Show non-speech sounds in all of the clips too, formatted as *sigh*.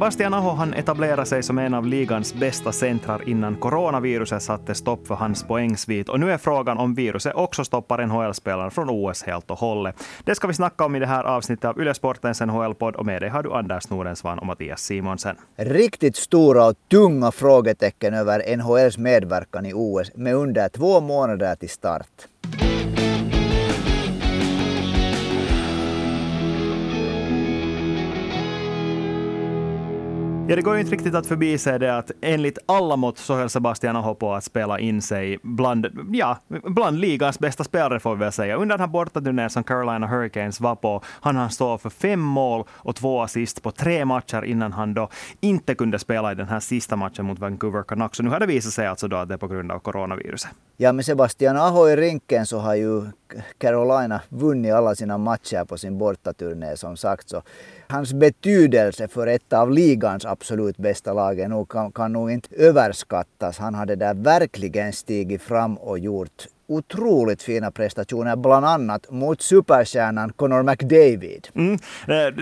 Sebastian Aho han etablerade sig som en av ligans bästa centrar innan coronaviruset satte stopp för hans poängsvit. Och nu är frågan om viruset också stoppar NHL-spelare från OS helt och hållet. Det ska vi snacka om i det här avsnittet av Yle Sportens NHL-podd. Och med dig har du Anders Nordensvan och Mattias Simonsen. Riktigt stora och tunga frågetecken över NHLs medverkan i OS med under två månader till start. Ja, det går ju inte riktigt att förbi sig det att enligt alla mått så höll Sebastian Aho på att spela in sig bland, ja, bland ligans bästa spelare får vi väl säga. Under den här bortaturnén som Carolina Hurricanes var på, han han stå för fem mål och två assist på tre matcher innan han då inte kunde spela i den här sista matchen mot Vancouver Canucks. Och nu har det visat sig alltså då att det är på grund av coronaviruset. Ja, med Sebastian Aho i rinken så har ju Carolina vunnit alla sina matcher på sin bortaturné som sagt. Så hans betydelse för ett av ligans absolut bästa lag kan, kan nog inte överskattas. Han hade där verkligen stigit fram och gjort otroligt fina prestationer, bland annat mot superstjärnan Connor McDavid. Mm,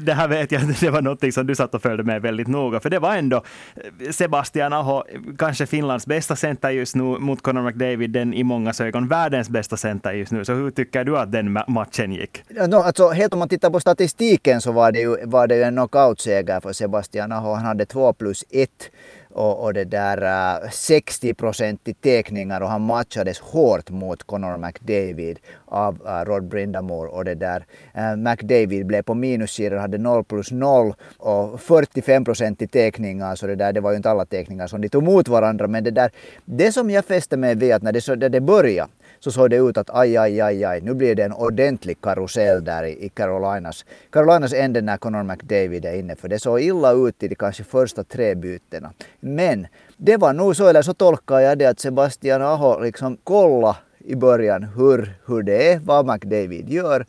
det här vet jag, *laughs* det var något som du satt och följde med väldigt noga, för det var ändå eh, Sebastian Aho, kanske Finlands bästa center just nu, mot Connor McDavid, den i många ögon världens bästa center just nu. Så hur tycker du att den matchen gick? No, alltså, helt om man tittar på statistiken så var det ju, var det ju en knockout-seger för Sebastian Aho. Han hade två plus ett och, och det där eh, 60 procent i teckningar och han matchades hårt mot Conor McDavid av eh, Rod Brindamore och det där. Eh, McDavid blev på minussidan, hade 0 plus 0 och 45 procent i teckningar så alltså det där, det var ju inte alla teckningar som de tog mot varandra men det där, det som jag fäste mig vid att när det, när det började så såg det ut att aj, aj, aj, aj, nu blir det en ordentlig karusell där i, Carolinas, Carolinas ände när Conor McDavid är inne. För det såg illa ut i de kanske första tre bytena. Men det var nog så, eller så tolkar jag det, att Sebastian Aho liksom kolla i början hur, hur det är, vad McDavid gör.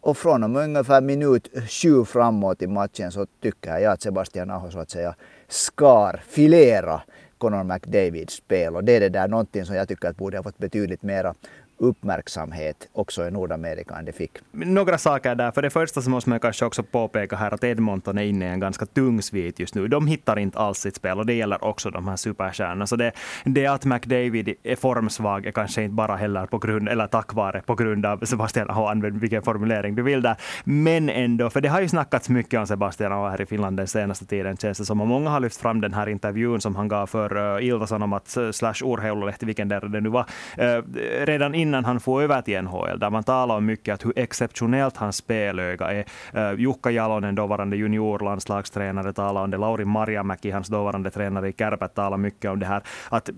Och från och med ungefär minut sju framåt i matchen så tycker jag att Sebastian Aho så att säga skar, filera Conor McDavids spel och det är det där någonting som jag tycker att borde ha fått betydligt mera uppmärksamhet också i Nordamerika än det fick. Några saker där. För det första så måste man kanske också påpeka här att Edmonton är inne i en ganska tung svit just nu. De hittar inte alls sitt spel och det gäller också de här superstjärnorna. Så det, det att McDavid är formsvag är kanske inte bara heller på grund, eller tack vare, på grund av Sebastian Aho, använd vilken formulering du vill där. Men ändå, för det har ju snackats mycket om Sebastian Aho här i Finland den senaste tiden känns det som. Och många har lyft fram den här intervjun som han gav för eh, uh, Ilta Sanomat eh, slash Urheilulehti, vilken där det nu var, uh, redan innan innan han får över till NHL, där man talar om mycket att hur exceptionellt hans spelöga är. Uh, Jukka Jalonen, dåvarande juniorlandslagstränare, talar om det. Lauri Marjamäki, hans dåvarande tränare i Kärpät, talar mycket om det här. Att, eh,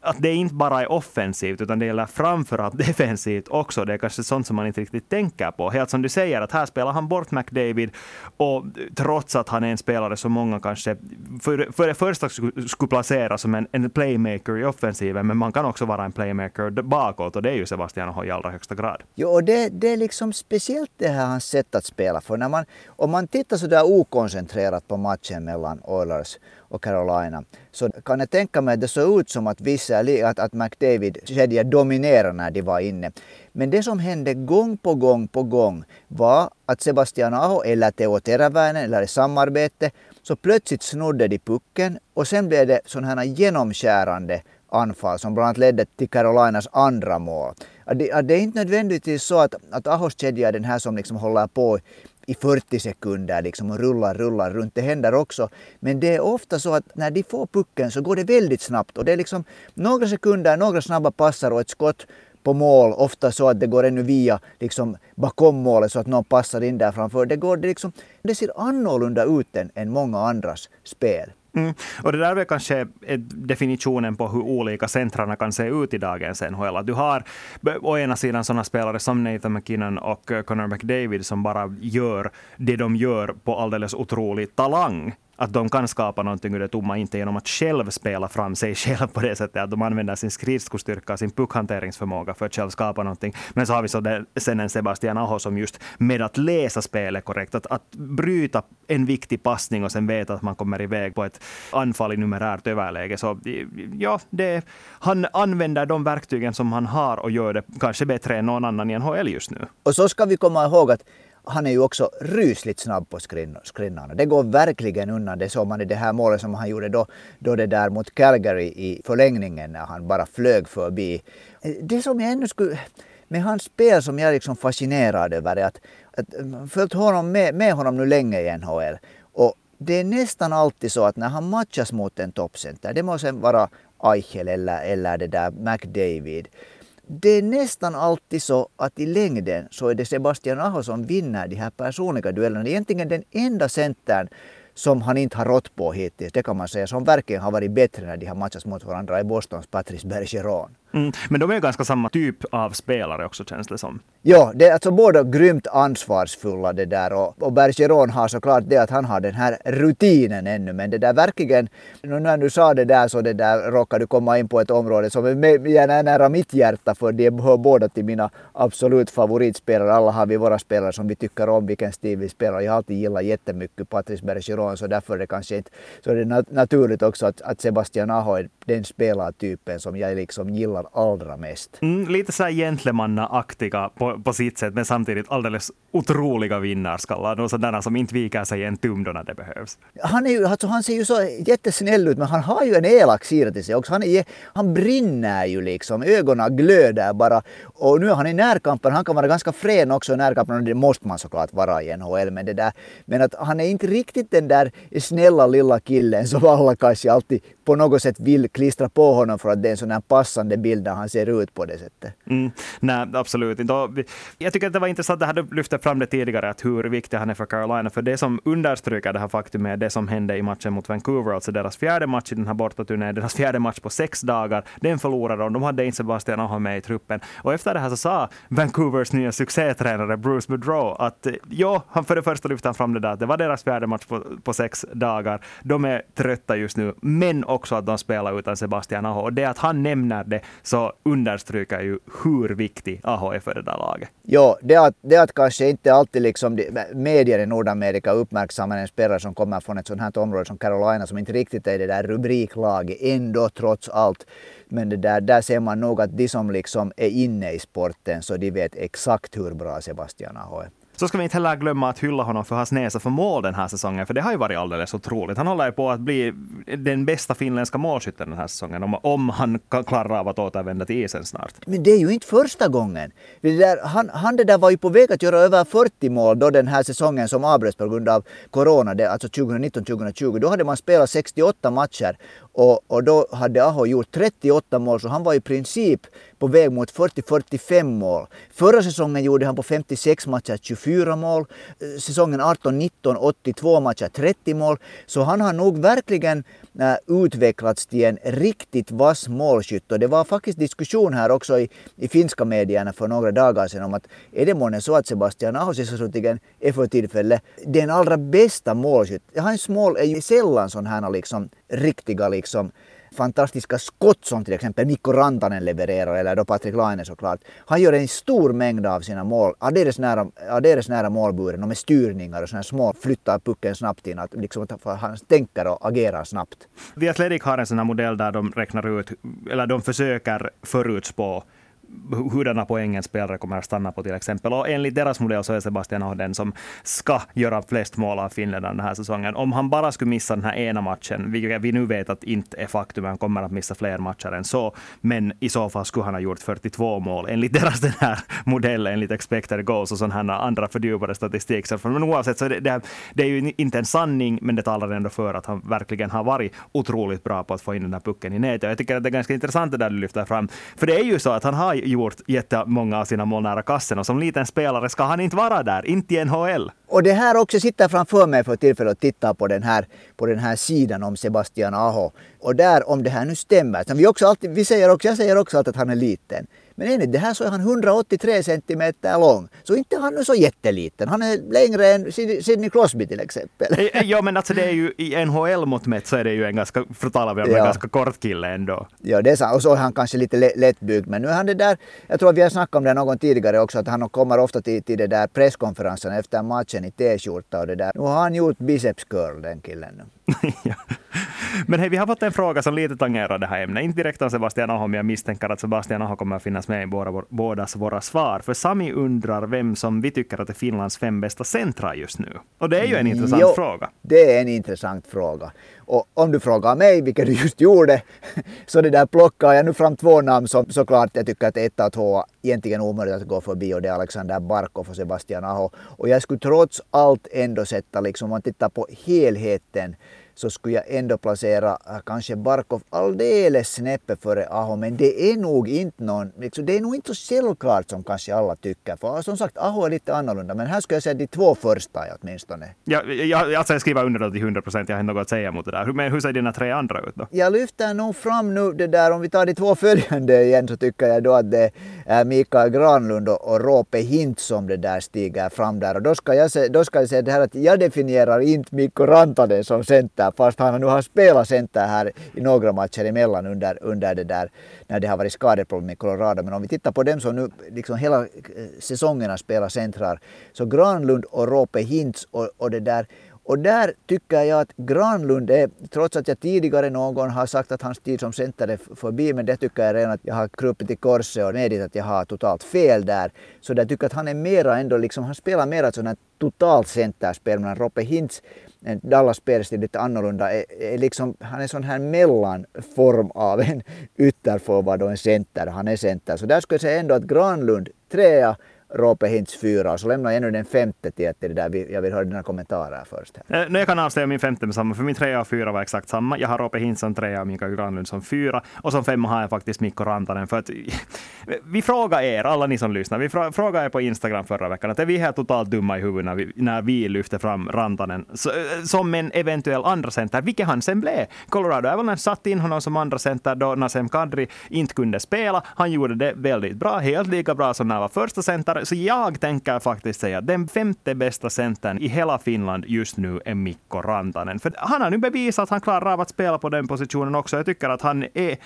att det inte bara är offensivt, utan det gäller framförallt *laughs* defensivt också. Det är kanske sånt som man inte riktigt tänker på. Helt som du säger, att här spelar han bort McDavid, och trots att han är en spelare som många kanske för, för det första skulle placera som en, en playmaker i offensiven, men man kan också vara en playmaker bakåt, och det är ju ju Sebastian Aho i allra högsta grad. Jo, och det, det är liksom speciellt det här hans sätt att spela. För när man, om man tittar så där okoncentrerat på matchen mellan Oilers och Carolina så kan jag tänka mig att det såg ut som att vissa, att, att McDavid kedja dominerade när de var inne. Men det som hände gång på gång på gång var att Sebastian Aho eller Teo Teräväinen eller i samarbete så plötsligt snodde de pucken och sen blev det sådana här genomskärande anfall som bland annat ledde till Carolinas andra mål. Att det, att det är inte nödvändigtvis så att, att Ahos kedja är den här som liksom håller på i 40 sekunder liksom och rullar, rullar runt. Det händer också. Men det är ofta så att när de får pucken så går det väldigt snabbt och det är liksom några sekunder, några snabba passar och ett skott på mål, ofta så att det går ännu via liksom bakom målet så att någon passar in där framför. Det, går, det, liksom, det ser annorlunda ut än, än många andras spel. Mm. Och det där är väl kanske eh, definitionen på hur olika centrarna kan se ut i dagens NHL. Att Du har å ena sidan sådana spelare som Nathan McKinnon och eh, Connor McDavid som bara gör det de gör på alldeles otrolig talang att de kan skapa någonting ur det tomma, inte genom att själv spela fram sig själv på det sättet att de använder sin skridskostyrka och sin puckhanteringsförmåga för att själv skapa någonting. Men så har vi så där, sen en Sebastian Aho som just med att läsa spelet korrekt, att, att bryta en viktig passning och sen veta att man kommer iväg på ett anfall i numerärt överläge. Så ja, det, han använder de verktygen som han har och gör det kanske bättre än någon annan i NHL just nu. Och så ska vi komma ihåg att han är ju också rysligt snabb på skrinnarna. Det går verkligen undan. Det såg man i det här målet som han gjorde då, då det där mot Calgary i förlängningen när han bara flög förbi. Det som jag ännu skulle med hans spel som jag är liksom fascinerad över är att, att följt honom med, med honom nu länge i NHL. Och det är nästan alltid så att när han matchas mot en toppcenter, det måste vara Eichel eller, eller det där McDavid. Det är nästan alltid så att i längden så är det Sebastian Aho som vinner de här personliga duellerna. Egentligen den enda centern som han inte har rått på hittills, det kan man säga, som verkligen har varit bättre när de har matchats mot varandra är Bostons Patrice Bergeron. Mm, men de är ju ganska samma typ av spelare också känns det som. Ja, det är alltså båda grymt ansvarsfulla det där och, och Bergeron har såklart det att han har den här rutinen ännu men det där verkligen, nu när du sa det där så det där råkade du komma in på ett område som är nära mitt hjärta för de hör båda till mina absolut favoritspelare. Alla har vi våra spelare som vi tycker om vilken stil vi spelar. Jag har alltid gillat jättemycket Patrice Bergeron så därför är det kanske inte så det är det naturligt också att, att Sebastian Aho är den spelartypen som jag liksom gillar gillar allra mest. Mm, lite så här gentlemannaaktiga på, på sitt sätt, men samtidigt alldeles otroliga vinnarskallar. De sådana som inte viker sig en tum då när det behövs. Han, är ju, alltså, han ser ju så jättesnäll ut, men han har ju en elak sida till sig också. Han, är, han brinner ju liksom, ögonen glöder bara. Och nu är han i närkampen, han kan vara ganska frän också i närkampen, och det måste man såklart vara i NHL. Men, det där, men att han är inte riktigt den där snälla lilla killen som alla kanske alltid på något sätt vill klistra på honom för att det är en sån här passande bild där han ser ut på det sättet. Mm, nej, absolut inte. Jag tycker att det var intressant, att du lyfte fram det tidigare, att hur viktig han är för Carolina. För det som understryker det här faktumet är det som hände i matchen mot Vancouver, alltså deras fjärde match i den här bortaturnén, deras fjärde match på sex dagar. Den förlorade de. De hade inte Sebastian Aho med i truppen. Och efter det här så sa Vancouvers nya succétränare Bruce Boudreau att eh, ja, han för det första lyfte han fram det där att det var deras fjärde match på, på sex dagar. De är trötta just nu, men också att de spelar utan Sebastian Aho. Och det att han nämner det så understryker ju hur viktig Aho är för det där laget. Ja, det att, det att kanske inte alltid liksom medier i Nordamerika uppmärksammar en spelare som kommer från ett sånt här område som Carolina som inte riktigt är det där rubriklaget ändå trots allt. Men det där, där ser man nog att de som liksom är inne i sporten så de vet exakt hur bra Sebastian Aho är. Så ska vi inte heller glömma att hylla honom för hans näsa för mål den här säsongen, för det har ju varit alldeles otroligt. Han håller ju på att bli den bästa finländska målskytten den här säsongen, om, om han kan klara av att återvända till isen snart. Men det är ju inte första gången. Det där, han, han det där var ju på väg att göra över 40 mål då den här säsongen som avbröts på grund av corona, det, alltså 2019-2020. Då hade man spelat 68 matcher och, och då hade Aho gjort 38 mål, så han var i princip på väg mot 40-45 mål. Förra säsongen gjorde han på 56 matcher 24 mål. Eh, säsongen 18-19 82 matcher 30 mål. Så han har nog verkligen äh, utvecklats till en riktigt vass målskytt. Och det var faktiskt diskussion här också i, i finska medierna för några dagar sedan om att är det månne så att Sebastian Aho är för tillfället den allra bästa målskytt. Hans mål är ju sällan sådana här liksom riktiga liksom fantastiska skott som till exempel Mikko Rantanen levererar eller då Patrik Laine såklart. Han gör en stor mängd av sina mål alldeles nära, alldeles nära målburen och med styrningar och sådana små flyttar pucken snabbt in. Att liksom att han tänker och agerar snabbt. The Athletic har en sån här modell där de räknar ut, eller de försöker förutspå hurdana poäng en spelare kommer att stanna på till exempel. Och enligt deras modell så är Sebastian Aho den som ska göra flest mål av finländarna den här säsongen. Om han bara skulle missa den här ena matchen, vilket vi nu vet att inte är faktum, han kommer att missa fler matcher än så, men i så fall skulle han ha gjort 42 mål enligt deras den här modell, enligt expected goals och sådana här andra fördjupade statistik. Men oavsett så det, det, det är ju inte en sanning, men det talar ändå för att han verkligen har varit otroligt bra på att få in den här pucken i nätet. Jag tycker att det är ganska intressant det där du lyfter fram, för det är ju så att han har gjort jättemånga av sina mål nära kassen och som liten spelare ska han inte vara där, inte i NHL. Och det här också sitter framför mig för tillfället och tittar på den här, på den här sidan om Sebastian Aho. Och där, om det här nu stämmer, vi, också alltid, vi säger också, jag säger också alltid att han är liten. Men enligt det här så är han 183 centimeter lång. Så inte han är så jätteliten. Han är längre än Sidney Crosby till exempel. Ja men alltså det är ju i NHL-mått mätt så är det ju en ganska, för talar vi om ja. en ganska kort kille ändå. Ja det är sant. Och så är han kanske lite lättbyggd. Men nu är han det där, jag tror att vi har snackat om det någon tidigare också, att han kommer ofta till, till det där presskonferensen efter matchen i t-skjorta och det där. Nu har han gjort biceps curl den killen. *laughs* ja. Men hej, vi har fått en fråga som lite tangerar det här ämnet. Inte direkt om Sebastian Aho, men jag misstänker att Sebastian Aho kommer att finnas med i båda, bådas våra svar. För Sami undrar vem som vi tycker att är Finlands fem bästa centra just nu. Och det är ju en intressant jo, fråga. Det är en intressant fråga. Och om du frågar mig, vilket du just gjorde, *laughs* så det där plockar jag nu fram två namn som såklart jag tycker att ett och två egentligen omöjligt att gå förbi och det är Alexander Barkov och Sebastian Aho. Och jag skulle trots allt ändå sätta, liksom, om man tittar på helheten, så skulle jag ändå placera äh, kanske Barkov alldeles snäppet före Aho. Men det är nog inte någon, liksom, det är nog inte så självklart som kanske alla tycker. För som sagt, Aho är lite annorlunda. Men här skulle jag säga de två första åtminstone. Ja, jag, alltså jag skriver under till 100 procent, jag har något att säga mot det där. Men hur ser dina tre andra ut då? Jag lyfter nog fram nu det där, om vi tar de två följande igen så tycker jag då att det är Mikael Granlund och, och Rope Hint som det där stiger fram där. Och då ska jag, se, då ska jag säga det här att jag definierar inte Mikko Rantanen som center center fast han nu har spelat center här i några matcher emellan under, under det där när det har varit skadeproblem i Colorado. Men om vi tittar på dem som nu liksom hela eh, säsongen har spelat centrar så Granlund och Rope Hintz och, och det där och där tycker jag att Granlund är, trots att jag tidigare någon har sagt att hans tid som center är förbi, men det tycker jag redan att jag har krupit i korset och medgett att jag har totalt fel där. Så där tycker jag att han är mera ändå liksom, han spelar mera ett sånt här totalt centerspel, medan Roppe Hintz Dallas spelstil lite annorlunda. Är, är liksom, han är sån här mellanform av en ytterforward och en center. Han är center. Så där skulle jag säga ändå att Granlund trea, Rope Hintz fyra och så lämnar jag ännu den femte till, till det där. Jag vill höra dina kommentarer först. Här. Eh, jag kan avslöja min femte med samma, för min trea och fyra var exakt samma. Jag har Rope Hintz som trea och Mikael Granlund som fyra. Och som femma har jag faktiskt Mikko Rantanen. För att, *laughs* vi frågar er, alla ni som lyssnar, vi frågade er på Instagram förra veckan att är vi här totalt dumma i huvudet när vi, när vi lyfter fram Rantanen så, eh, som en eventuell andra center, vilket han sen blev. Colorado Avalanche satte in honom som andra center då Nasem Kadri inte kunde spela. Han gjorde det väldigt bra, helt lika bra som när han var första center så jag tänker faktiskt säga att den femte bästa centern i hela Finland just nu är Mikko Rantanen. För han har nu bevisat att han klarar av att spela på den positionen också. Jag tycker att han är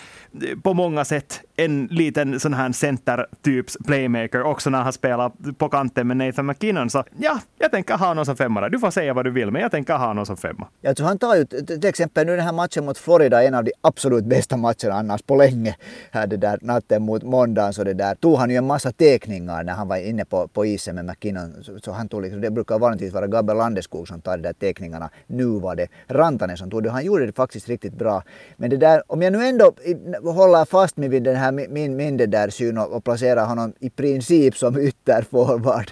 på många sätt en liten sån här center-typs playmaker också när han spelar på kanten med Nathan McKinnon. Så ja, jag tänker ha honom som femma. Du får säga vad du vill, men jag tänker ha honom som femma. Jag tror han tar ju till exempel nu den här matchen mot Florida, en av de absolut bästa matcherna annars på länge. Här det där natten mot måndagen så det där tog han ju en massa teckningar när han var inne på, på isen med McKinnon. Så, så han tog liksom, det brukar vanligtvis vara Gabriel Landeskog som tar de där teckningarna. Nu var det Rantanen som tog det. Han gjorde det faktiskt riktigt bra. Men det där, om jag nu ändå håller fast mig vid den här min, min det där syn och, och placerar honom i princip som ytterforward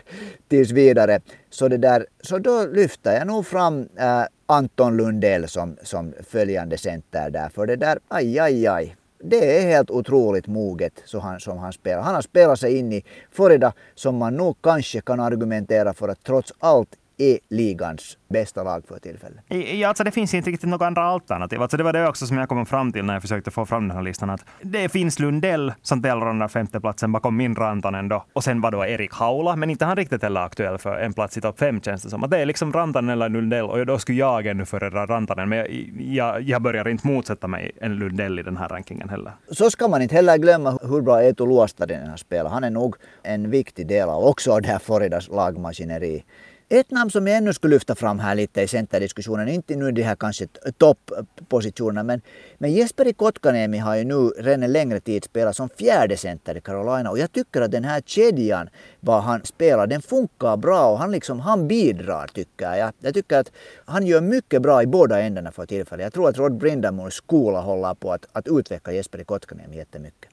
tills vidare. Så, det där, så då lyfter jag nog fram äh, Anton Lundell som, som följande center där. För det där, aj, aj, aj det är helt otroligt moget så han, som han spelar. Han har spelat sig in i Florida som man nog kanske kan argumentera för att trots allt är ligans bästa lag för tillfället. Ja, alltså det finns inte riktigt några andra alternativ. Alltså det var det också som jag kom fram till när jag försökte få fram den här listan. Att det finns Lundell som delar den där femteplatsen bakom min Rantanen då. Och sen var då Erik Haula, men inte han riktigt heller aktuell för en plats i topp fem känns det som. Att det är liksom Rantanen eller Lundell och då skulle jag ännu föredra Rantanen. Men jag, jag, jag börjar inte motsätta mig en Lundell i den här rankingen heller. Så ska man inte heller glömma hur bra Eetu Luostarinen har spelat. Han är nog en viktig del av också det här Floridas lagmaskineri. Ett namn som jag ännu skulle lyfta fram här lite i centerdiskussionen, inte nu de här kanske topppositionerna, men, men Jesperi Kotkaniemi har ju nu redan en längre tid spelat som fjärde center i Carolina och jag tycker att den här kedjan, vad han spelar, den funkar bra och han, liksom, han bidrar tycker jag. Jag tycker att han gör mycket bra i båda ändarna för tillfället. Jag tror att Rod Brindamores skola håller på att, att utveckla Jesperi Kotkaniemi jättemycket.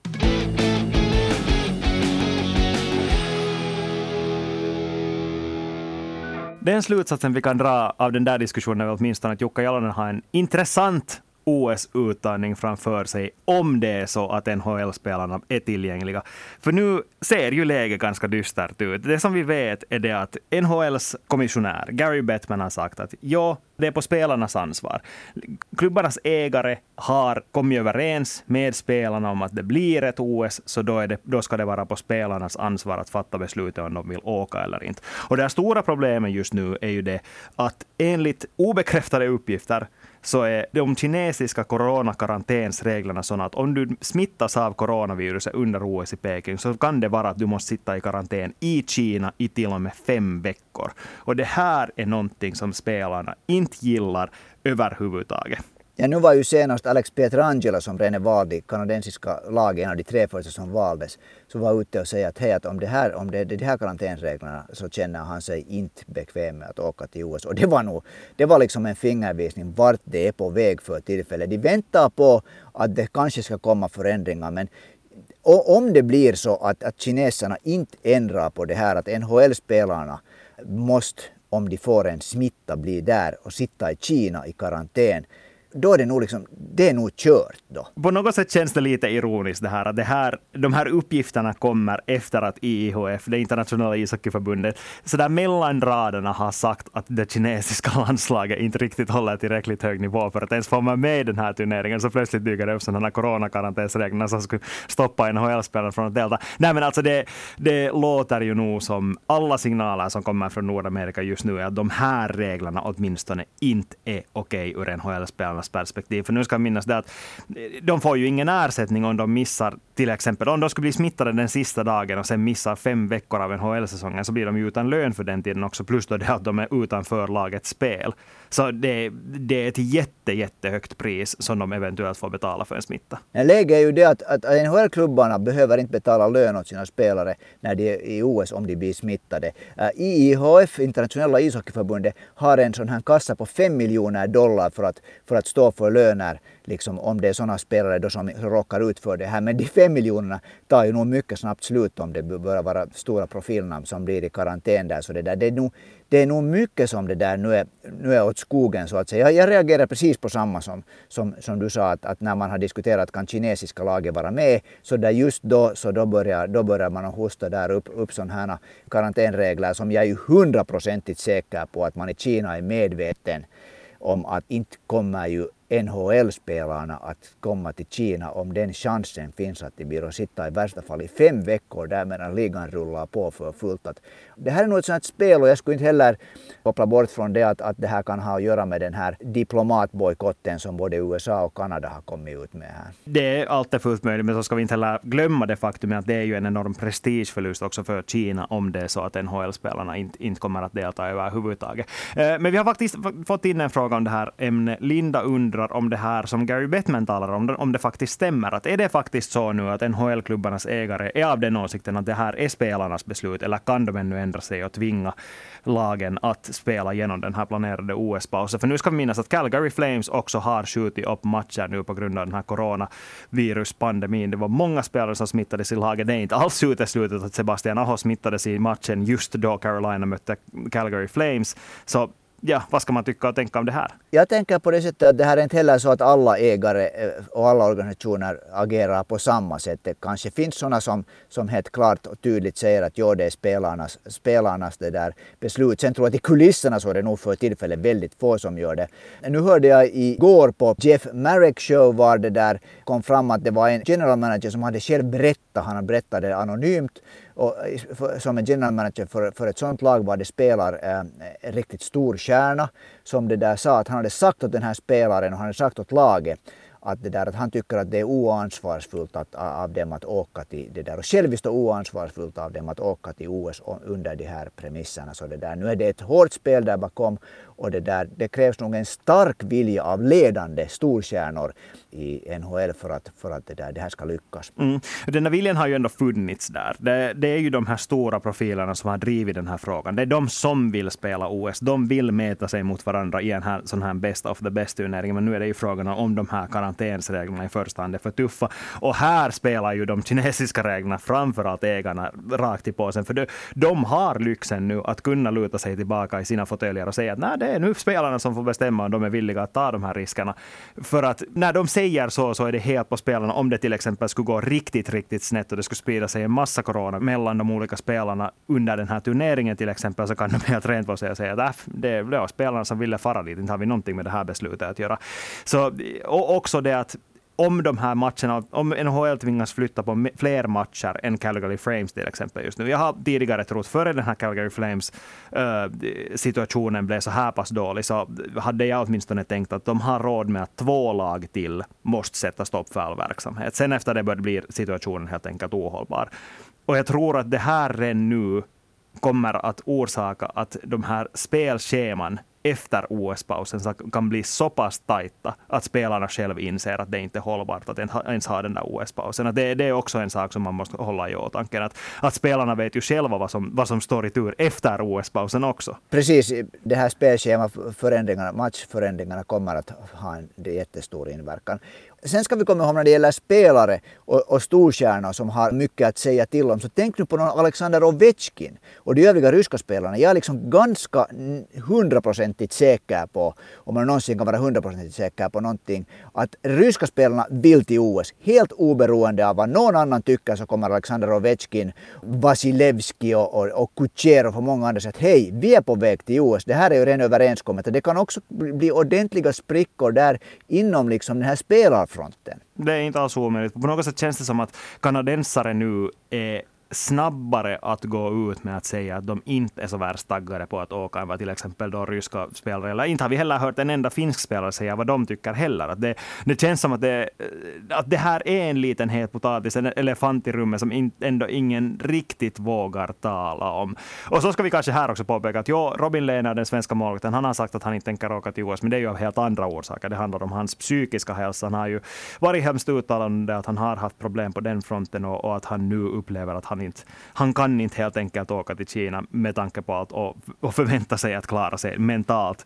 Den slutsatsen vi kan dra av den där diskussionen är åtminstone att Jukka Jalonen har en intressant OS-uttagning framför sig om det är så att NHL-spelarna är tillgängliga. För nu ser ju läget ganska dystert ut. Det som vi vet är det att NHLs kommissionär Gary Bettman har sagt att ja, det är på spelarnas ansvar. Klubbarnas ägare har kommit överens med spelarna om att det blir ett OS, så då, det, då ska det vara på spelarnas ansvar att fatta beslutet om de vill åka eller inte. Och det stora problemet just nu är ju det att enligt obekräftade uppgifter så är de kinesiska coronakarantänsreglerna sådana att om du smittas av coronaviruset under OS i Peking så kan det vara att du måste sitta i karantän i Kina i till och med fem veckor. Och det här är någonting som spelarna inte gillar överhuvudtaget. Ja, nu var ju senast Alex Pietrangelo som redan är vald i kanadensiska laget, en av de tre första som valdes, så var ute och säga att, hej, att om, det här, om det är de här karantänreglerna så känner han sig inte bekväm med att åka till USA. Och det var nog, det var liksom en fingervisning vart det är på väg för tillfället. De väntar på att det kanske ska komma förändringar men om det blir så att, att kineserna inte ändrar på det här att NHL-spelarna måste, om de får en smitta, bli där och sitta i Kina i karantän då är det nog, liksom, det är nog kört. Då. På något sätt känns det lite ironiskt det här att det här, de här uppgifterna kommer efter att IIHF, det internationella ishockeyförbundet, så där mellan raderna har sagt att det kinesiska *laughs* landslaget inte riktigt håller tillräckligt hög nivå för att ens få med i den här turneringen. Så plötsligt dyker det upp sådana här coronakarantänsregler som skulle stoppa NHL-spelare från att delta. Nej men alltså det, det låter ju nog som alla signaler som kommer från Nordamerika just nu är att de här reglerna åtminstone inte är okej okay ur NHL-spelarna spelarnas perspektiv. För nu ska jag minnas det att eh, de får ju ingen ersättning om de missar, till exempel om de skulle bli smittade den sista dagen och sen missar fem veckor av NHL-säsongen så blir de ju utan lön för den tiden också. Plus då det att de är utanför lagets spel. Så det, det är ett jätte, jättehögt pris som de eventuellt får betala för en smitta. Läget är ju det att, att NHL-klubbarna behöver inte betala lön åt sina spelare när de är i OS om de blir smittade. Eh, IIHF, Internationella ishockeyförbundet, har en sån här kassa på 5 miljoner dollar för att, för att stå för löner liksom, om det är sådana spelare då som råkar ut för det här. Men de fem miljonerna tar ju nog mycket snabbt slut om det börjar vara stora profilnamn som blir i karantän där. Så det, där, det, är nog, det är nog mycket som det där nu är, nu är åt skogen så att säga. Jag, jag reagerar precis på samma som, som, som du sa att, att när man har diskuterat kan kinesiska laget vara med så där just då så då börjar, då börjar man hosta där upp, upp sådana här karantänregler som jag är ju hundraprocentigt säker på att man i Kina är medveten om att inte kommer ju NHL-spelarna att komma till Kina om den chansen finns att de blir att sitta i värsta fall i fem veckor där medan ligan rullar på för fullt. Att det här är nog ett sånt spel och jag skulle inte heller koppla bort från det att, att det här kan ha att göra med den här diplomatbojkotten som både USA och Kanada har kommit ut med här. Det är alltid fullt möjligt, men så ska vi inte heller glömma det faktum att det är ju en enorm prestigeförlust också för Kina om det är så att NHL-spelarna inte, inte kommer att delta överhuvudtaget. Eh, men vi har faktiskt fått in en fråga om det här ämnet. Linda undrar undrar om det här som Gary Bettman talar om, om det faktiskt stämmer. Att är det faktiskt så nu att NHL-klubbarnas ägare är av den åsikten att det här är spelarnas beslut, eller kan de ännu ändra sig och tvinga lagen att spela genom den här planerade OS-pausen? För nu ska vi minnas att Calgary Flames också har skjutit upp matcher nu på grund av den här coronaviruspandemin. Det var många spelare som smittades i laget. Det är inte alls uteslutet att Sebastian Aho smittades i matchen just då Carolina mötte Calgary Flames. Så ja, vad ska man tycka och tänka om det här? Jag tänker på det sättet att det här är inte heller så att alla ägare eh, och alla organisationer agerar på samma sätt. Det kanske finns sådana som, som helt klart och tydligt säger att jo, det är spelarnas, spelarnas det där beslut. Sen tror jag att i kulisserna så är det nog för tillfället väldigt få som gör det. Nu hörde jag igår på Jeff Marek show var det där kom fram att det var en general manager som hade själv berättat, han berättade anonymt och för, som en general manager för, för ett sånt lag var det spelar eh, en riktigt stor stjärna som det där sa att han hade sagt åt den här spelaren och han hade sagt åt laget att, det där, att han tycker att det är oansvarsfullt att, av dem att åka till det där och själviskt och oansvarsfullt av dem att åka till OS under de här premisserna. Så det där, nu är det ett hårt spel där bakom och det, där, det krävs nog en stark vilja av ledande storstjärnor i NHL för att, för att det, där, det här ska lyckas. Mm. Den här viljan har ju ändå funnits där. Det, det, är ju de här stora profilerna som har drivit den här frågan. Det är de som vill spela OS. De vill mäta sig mot varandra i en här, sån här best of the best-turnering. Men nu är det ju frågan om de här karantänsreglerna i första hand är för tuffa. Och här spelar ju de kinesiska reglerna framförallt ägarna rakt i påsen. För de, de har lyxen nu att kunna luta sig tillbaka i sina fåtöljer och säga att Nej, det är nu spelarna som får bestämma om de är villiga att ta de här riskerna. För att när de säger så, så är det helt på spelarna. Om det till exempel skulle gå riktigt, riktigt snett och det skulle sprida sig en massa corona mellan de olika spelarna under den här turneringen till exempel, så kan de helt rent på sig och säga att äh, det var spelarna som ville fara dit, inte har vi någonting med det här beslutet att göra. Så, och också det att om de här matcherna, om NHL tvingas flytta på fler matcher än Calgary Flames till exempel just nu. Jag har tidigare trott, före den här Calgary Flames eh, situationen blev så här pass dålig, så hade jag åtminstone tänkt att de har råd med att två lag till måste sätta stopp för all verksamhet. Sen efter det blir situationen helt enkelt ohållbar. Och jag tror att det här redan nu kommer att orsaka att de här spelscheman efter OS-pausen kan bli så pass tajta att spelarna själv inser att det inte är hållbart att ens ha den där OS-pausen. det, det, är också en sak som man måste hålla i åtanke. Att, att spelarna vet ju själva vad som, vad som står i tur efter OS-pausen också. Precis, det här spelschemaförändringarna, matchförändringarna kommer att ha en jättestor inverkan. Sen ska vi komma ihåg när det gäller spelare och, och storstjärnor som har mycket att säga till om. Så tänk nu på någon Alexander Ovechkin och de övriga ryska spelarna. Jag är liksom ganska hundraprocentigt säker på, om man någonsin kan vara hundraprocentigt säker på någonting, att ryska spelarna vill till OS. Helt oberoende av vad någon annan tycker så kommer Alexander Ovechkin, Vasilevski och, och, och Kucherov och många andra säga att hej, vi är på väg till OS. Det här är ju redan överenskommet. Det kan också bli ordentliga sprickor där inom liksom den här spelaren fronten. Det är inte alls omöjligt. På något sätt känns det som att kanadensare nu är snabbare att gå ut med att säga att de inte är så värst taggade på att åka än vad till exempel då ryska spelare, eller inte har vi heller hört en enda finsk spelare säga vad de tycker heller. Att det, det känns som att det, att det här är en liten het potatis, en elefant i rummet som in, ändå ingen riktigt vågar tala om. Och så ska vi kanske här också påpeka att jo, Robin Lehner, den svenska målvakten, han har sagt att han inte tänker åka till OS, men det är ju av helt andra orsaker. Det handlar om hans psykiska hälsa. Han har ju varit hemskt uttalande att han har haft problem på den fronten och, och att han nu upplever att han inte, han kan inte helt enkelt åka till Kina med tanke på allt och, och förvänta sig att klara sig mentalt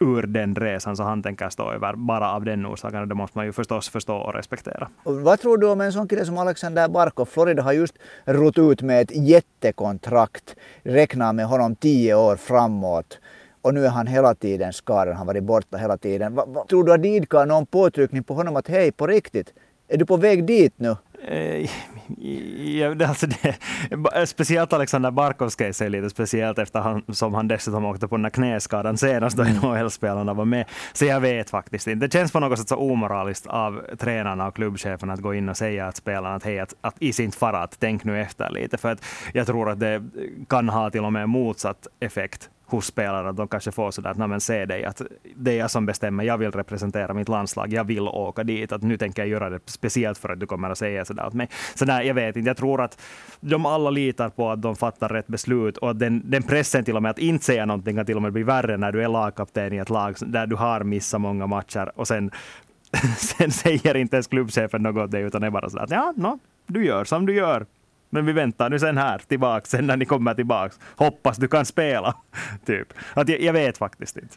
ur den resan, så han tänker stå över bara av den orsaken. Det måste man ju förstås förstå och respektera. Och vad tror du om en sån kille som Alexander Barkov? Florida har just rott ut med ett jättekontrakt, räknar med honom tio år framåt och nu är han hela tiden skadad, han har varit borta hela tiden. Va, va, tror du att det idkar någon påtryckning på honom att hej, på riktigt, är du på väg dit nu? Eh, *laughs* ja, alltså det, speciellt Alexander Barkovs case är lite speciellt eftersom han, dessutom åkte på den här knäskadan senast då. NHL-spelarna var med. Så jag vet faktiskt inte. Det känns på något sätt så omoraliskt av tränarna och klubbcheferna att gå in och säga att spelarna att hej, att, att is inte fara, att tänk nu efter lite. För att jag tror att det kan ha till och med motsatt effekt hos spelarna. De kanske får sådär att men se dig, att det är jag som bestämmer. Jag vill representera mitt landslag. Jag vill åka dit. Att nu tänker jag göra det speciellt för att du kommer att säga sådär åt mig. Så där, jag vet inte. Jag tror att de alla litar på att de fattar rätt beslut och att den, den pressen till och med att inte säga någonting kan till och med bli värre när du är lagkapten i ett lag där du har missat många matcher och sen *laughs* sen säger inte ens klubbchefen något, det, utan det är bara så att ja, no, du gör som du gör. Men vi väntar nu sen här tillbaks, sen när ni kommer tillbaks. Hoppas du kan spela. *laughs* typ. Att jag, jag vet faktiskt inte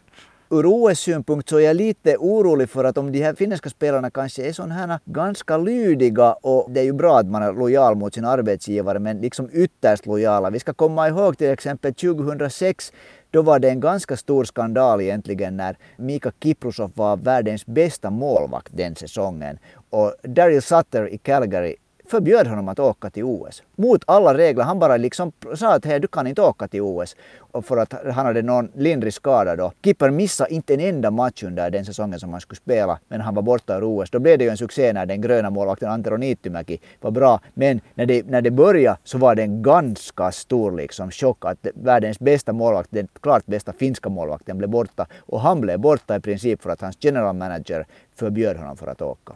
ur OS-synpunkt så är jag lite orolig för att om de här finländska spelarna kanske är sådana här ganska lydiga och det är ju bra att man är lojal mot sin arbetsgivare men liksom ytterst lojala. Vi ska komma ihåg till exempel 2006 då var det en ganska stor skandal egentligen när Mika Kiprusov var världens bästa målvakt den säsongen. Och Daryl Sutter i Calgary förbjöd honom att åka till OS. Mot alla regler. Han bara liksom sa att hey, du kan inte åka till OS. Och för att han hade någon lindrig skada då. Kipper missade inte en enda match under den säsongen som han skulle spela. Men han var borta ur OS. Då blev det ju en succé när den gröna målvakten Antero Niittymäki var bra. Men när det, när det började så var det en ganska stor liksom chock att världens bästa målvakt, den klart bästa finska målvakten blev borta. Och han blev borta i princip för att hans general manager förbjöd honom för att åka.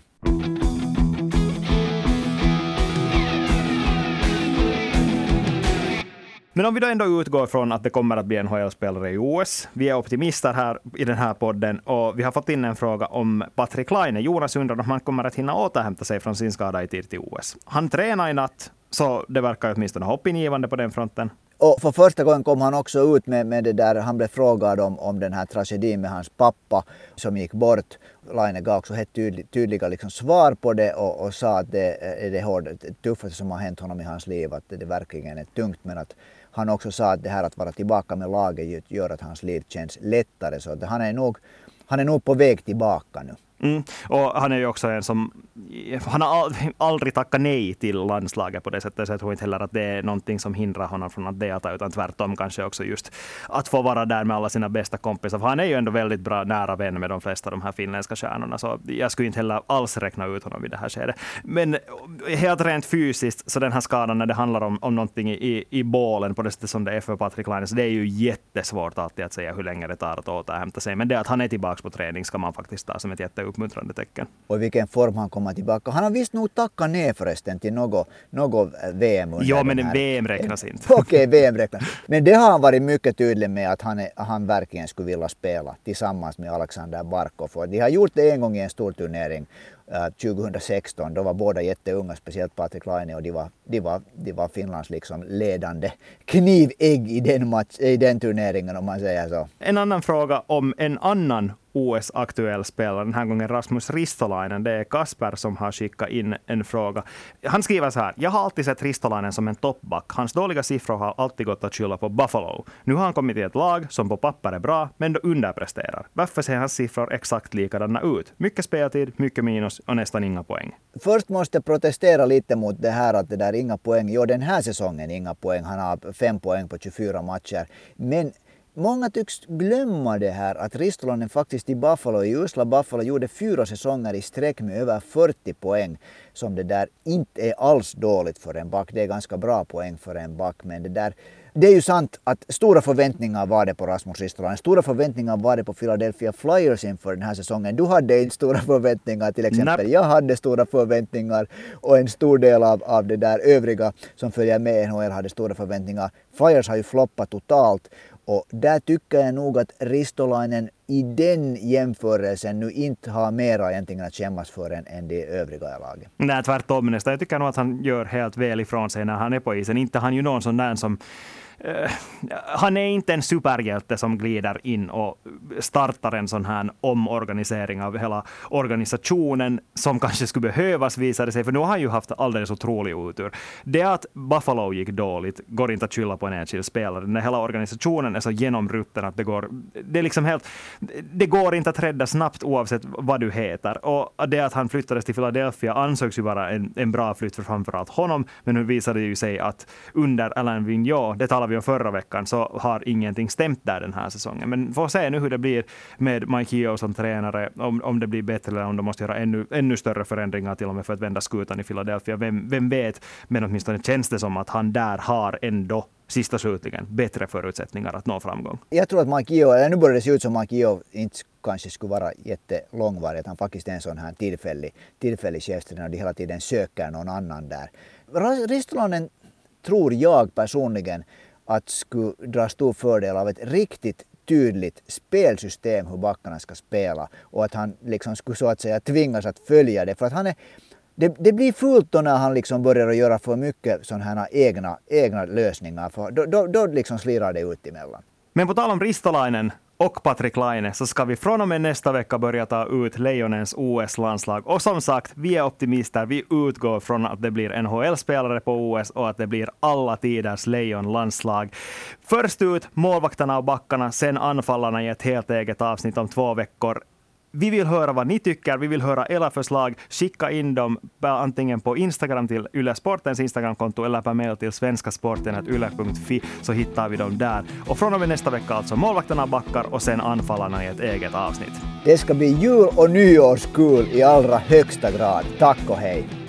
Men om vi då ändå utgår från att det kommer att bli NHL-spelare i OS. Vi är optimister här i den här podden och vi har fått in en fråga om Patrik Laine. Jonas undrar om han kommer att hinna återhämta sig från sin skada i tid till OS. Han tränar i natt, så det verkar åtminstone hoppingivande på den fronten. Och för första gången kom han också ut med, med det där, han blev frågad om, om den här tragedin med hans pappa som gick bort. Laine gav också helt tydliga liksom svar på det och, och sa att det är det det tuffaste som har hänt honom i hans liv, att det verkligen är tungt men att han också sa att det här att vara tillbaka med laget gör att hans liv känns lättare. Så att han, är nog, han är nog på väg tillbaka nu. Mm. Och han är ju också en som... Han har aldrig tackat nej till landslaget på det sättet, så jag tror inte heller att det är någonting som hindrar honom från att delta, utan tvärtom kanske också just att få vara där med alla sina bästa kompisar. För han är ju ändå väldigt bra nära vän med de flesta av de här finländska stjärnorna, så jag skulle inte heller alls räkna ut honom i det här skedet. Men helt rent fysiskt, så den här skadan när det handlar om, om någonting i, i bålen på det sättet som det är för Patrik Laine, så det är ju jättesvårt alltid att säga hur länge det tar att återhämta sig. Men det att han är tillbaka på träning ska man faktiskt ta som ett jätte uppmuntrande tecken. Och i vilken form han kommer tillbaka. Han har visst nog tackat ner förresten till något, något VM Ja, men här. VM räknas inte. *laughs* Okej, VM räknas. Men det har han varit mycket tydlig med att han, är, han verkligen skulle vilja spela tillsammans med Alexander Barkov. Och de har gjort det en gång i en stor turnering uh, 2016. Då var båda jätteunga, speciellt Patrik Laine och de var, de var, de var Finlands liksom ledande knivägg i den, match, i den turneringen om man säger så. En annan fråga om en annan OS-aktuell spelare, den här gången Rasmus Ristolainen. Det är Kasper som har skickat in en fråga. Han skriver så här. Jag har alltid sett Ristolainen som en toppback. Hans dåliga siffror har alltid gått att skylla på Buffalo. Nu har han kommit till ett lag som på papper är bra, men då underpresterar. Varför ser hans siffror exakt likadana ut? Mycket speltid, mycket minus och nästan inga poäng. Först måste jag protestera lite mot det här att det där inga poäng. Jo, den här säsongen inga poäng. Han har fem poäng på 24 matcher. Men Många tycks glömma det här att Ristolainen faktiskt i Buffalo, i usla Buffalo, gjorde fyra säsonger i sträck med över 40 poäng. Som det där inte är alls dåligt för en back. Det är ganska bra poäng för en back. Men det där det är ju sant att stora förväntningar var det på Rasmus Ristolainen. Stora förväntningar var det på Philadelphia Flyers inför den här säsongen. Du hade inte stora förväntningar till exempel. Jag hade stora förväntningar och en stor del av, av det där övriga som följer med NHL hade stora förväntningar. Flyers har ju floppat totalt och där tycker jag nog att Ristolainen i den jämförelsen nu inte har mera egentligen att skämmas för än, än de övriga i laget. Nej, tvärtom nästan. Jag tycker nog att han gör helt väl ifrån sig när han är på isen. Inte han ju någon sån där som Eh, han är inte en superhjälte som glider in och startar en sån här omorganisering av hela organisationen som kanske skulle behövas visar det sig, för nu har han ju haft alldeles otrolig otur. Det att Buffalo gick dåligt går inte att skylla på en enskild spelare. När hela organisationen är så genomrutten att det går, det är liksom helt, det går inte att rädda snabbt oavsett vad du heter. Och det att han flyttades till Philadelphia ansågs ju vara en, en bra flytt för framförallt honom, men nu visade det ju sig att under Alain Vigneault, det talar vi om förra veckan, så har ingenting stämt där den här säsongen. Men får se nu hur det blir med Mike Yeo som tränare, om, om det blir bättre eller om de måste göra ännu, ännu större förändringar till och med för att vända skutan i Philadelphia. Vem, vem vet? Men åtminstone känns det som att han där har ändå sista slutligen bättre förutsättningar att nå framgång. Jag tror att Mike Yeo, eller nu börjar det se ut som Mike Yeo inte kanske skulle vara jättelångvarig, att han faktiskt är en sån här tillfällig, tillfällig chefstränare och de hela tiden söker någon annan där. Ristolainen tror jag personligen att skulle dra stor fördel av ett riktigt tydligt spelsystem hur backarna ska spela och att han liksom skulle så att säga tvingas att följa det. För att han är, det, det blir fult då när han liksom börjar att göra för mycket sådana här egna, egna lösningar. För då, då, då liksom slirar det ut emellan. Men på tal om Ristolainen, och Patrik Laine så ska vi från och med nästa vecka börja ta ut Lejonens OS-landslag. Och som sagt, vi är optimister. Vi utgår från att det blir NHL-spelare på OS och att det blir alla tiders Lejon-landslag. Först ut målvakterna och backarna, sen anfallarna i ett helt eget avsnitt om två veckor. Vi vill höra vad ni tycker. Vi vill höra era förslag. Skicka in dem antingen på Instagram till Yle Sportens Instagramkonto eller per mail till svenskasporten.yle.fi så hittar vi dem där. Och från och med nästa vecka alltså målvakterna backar och sen anfallarna i ett eget avsnitt. Det ska bli jul och nyårskul i allra högsta grad. Tack och hej!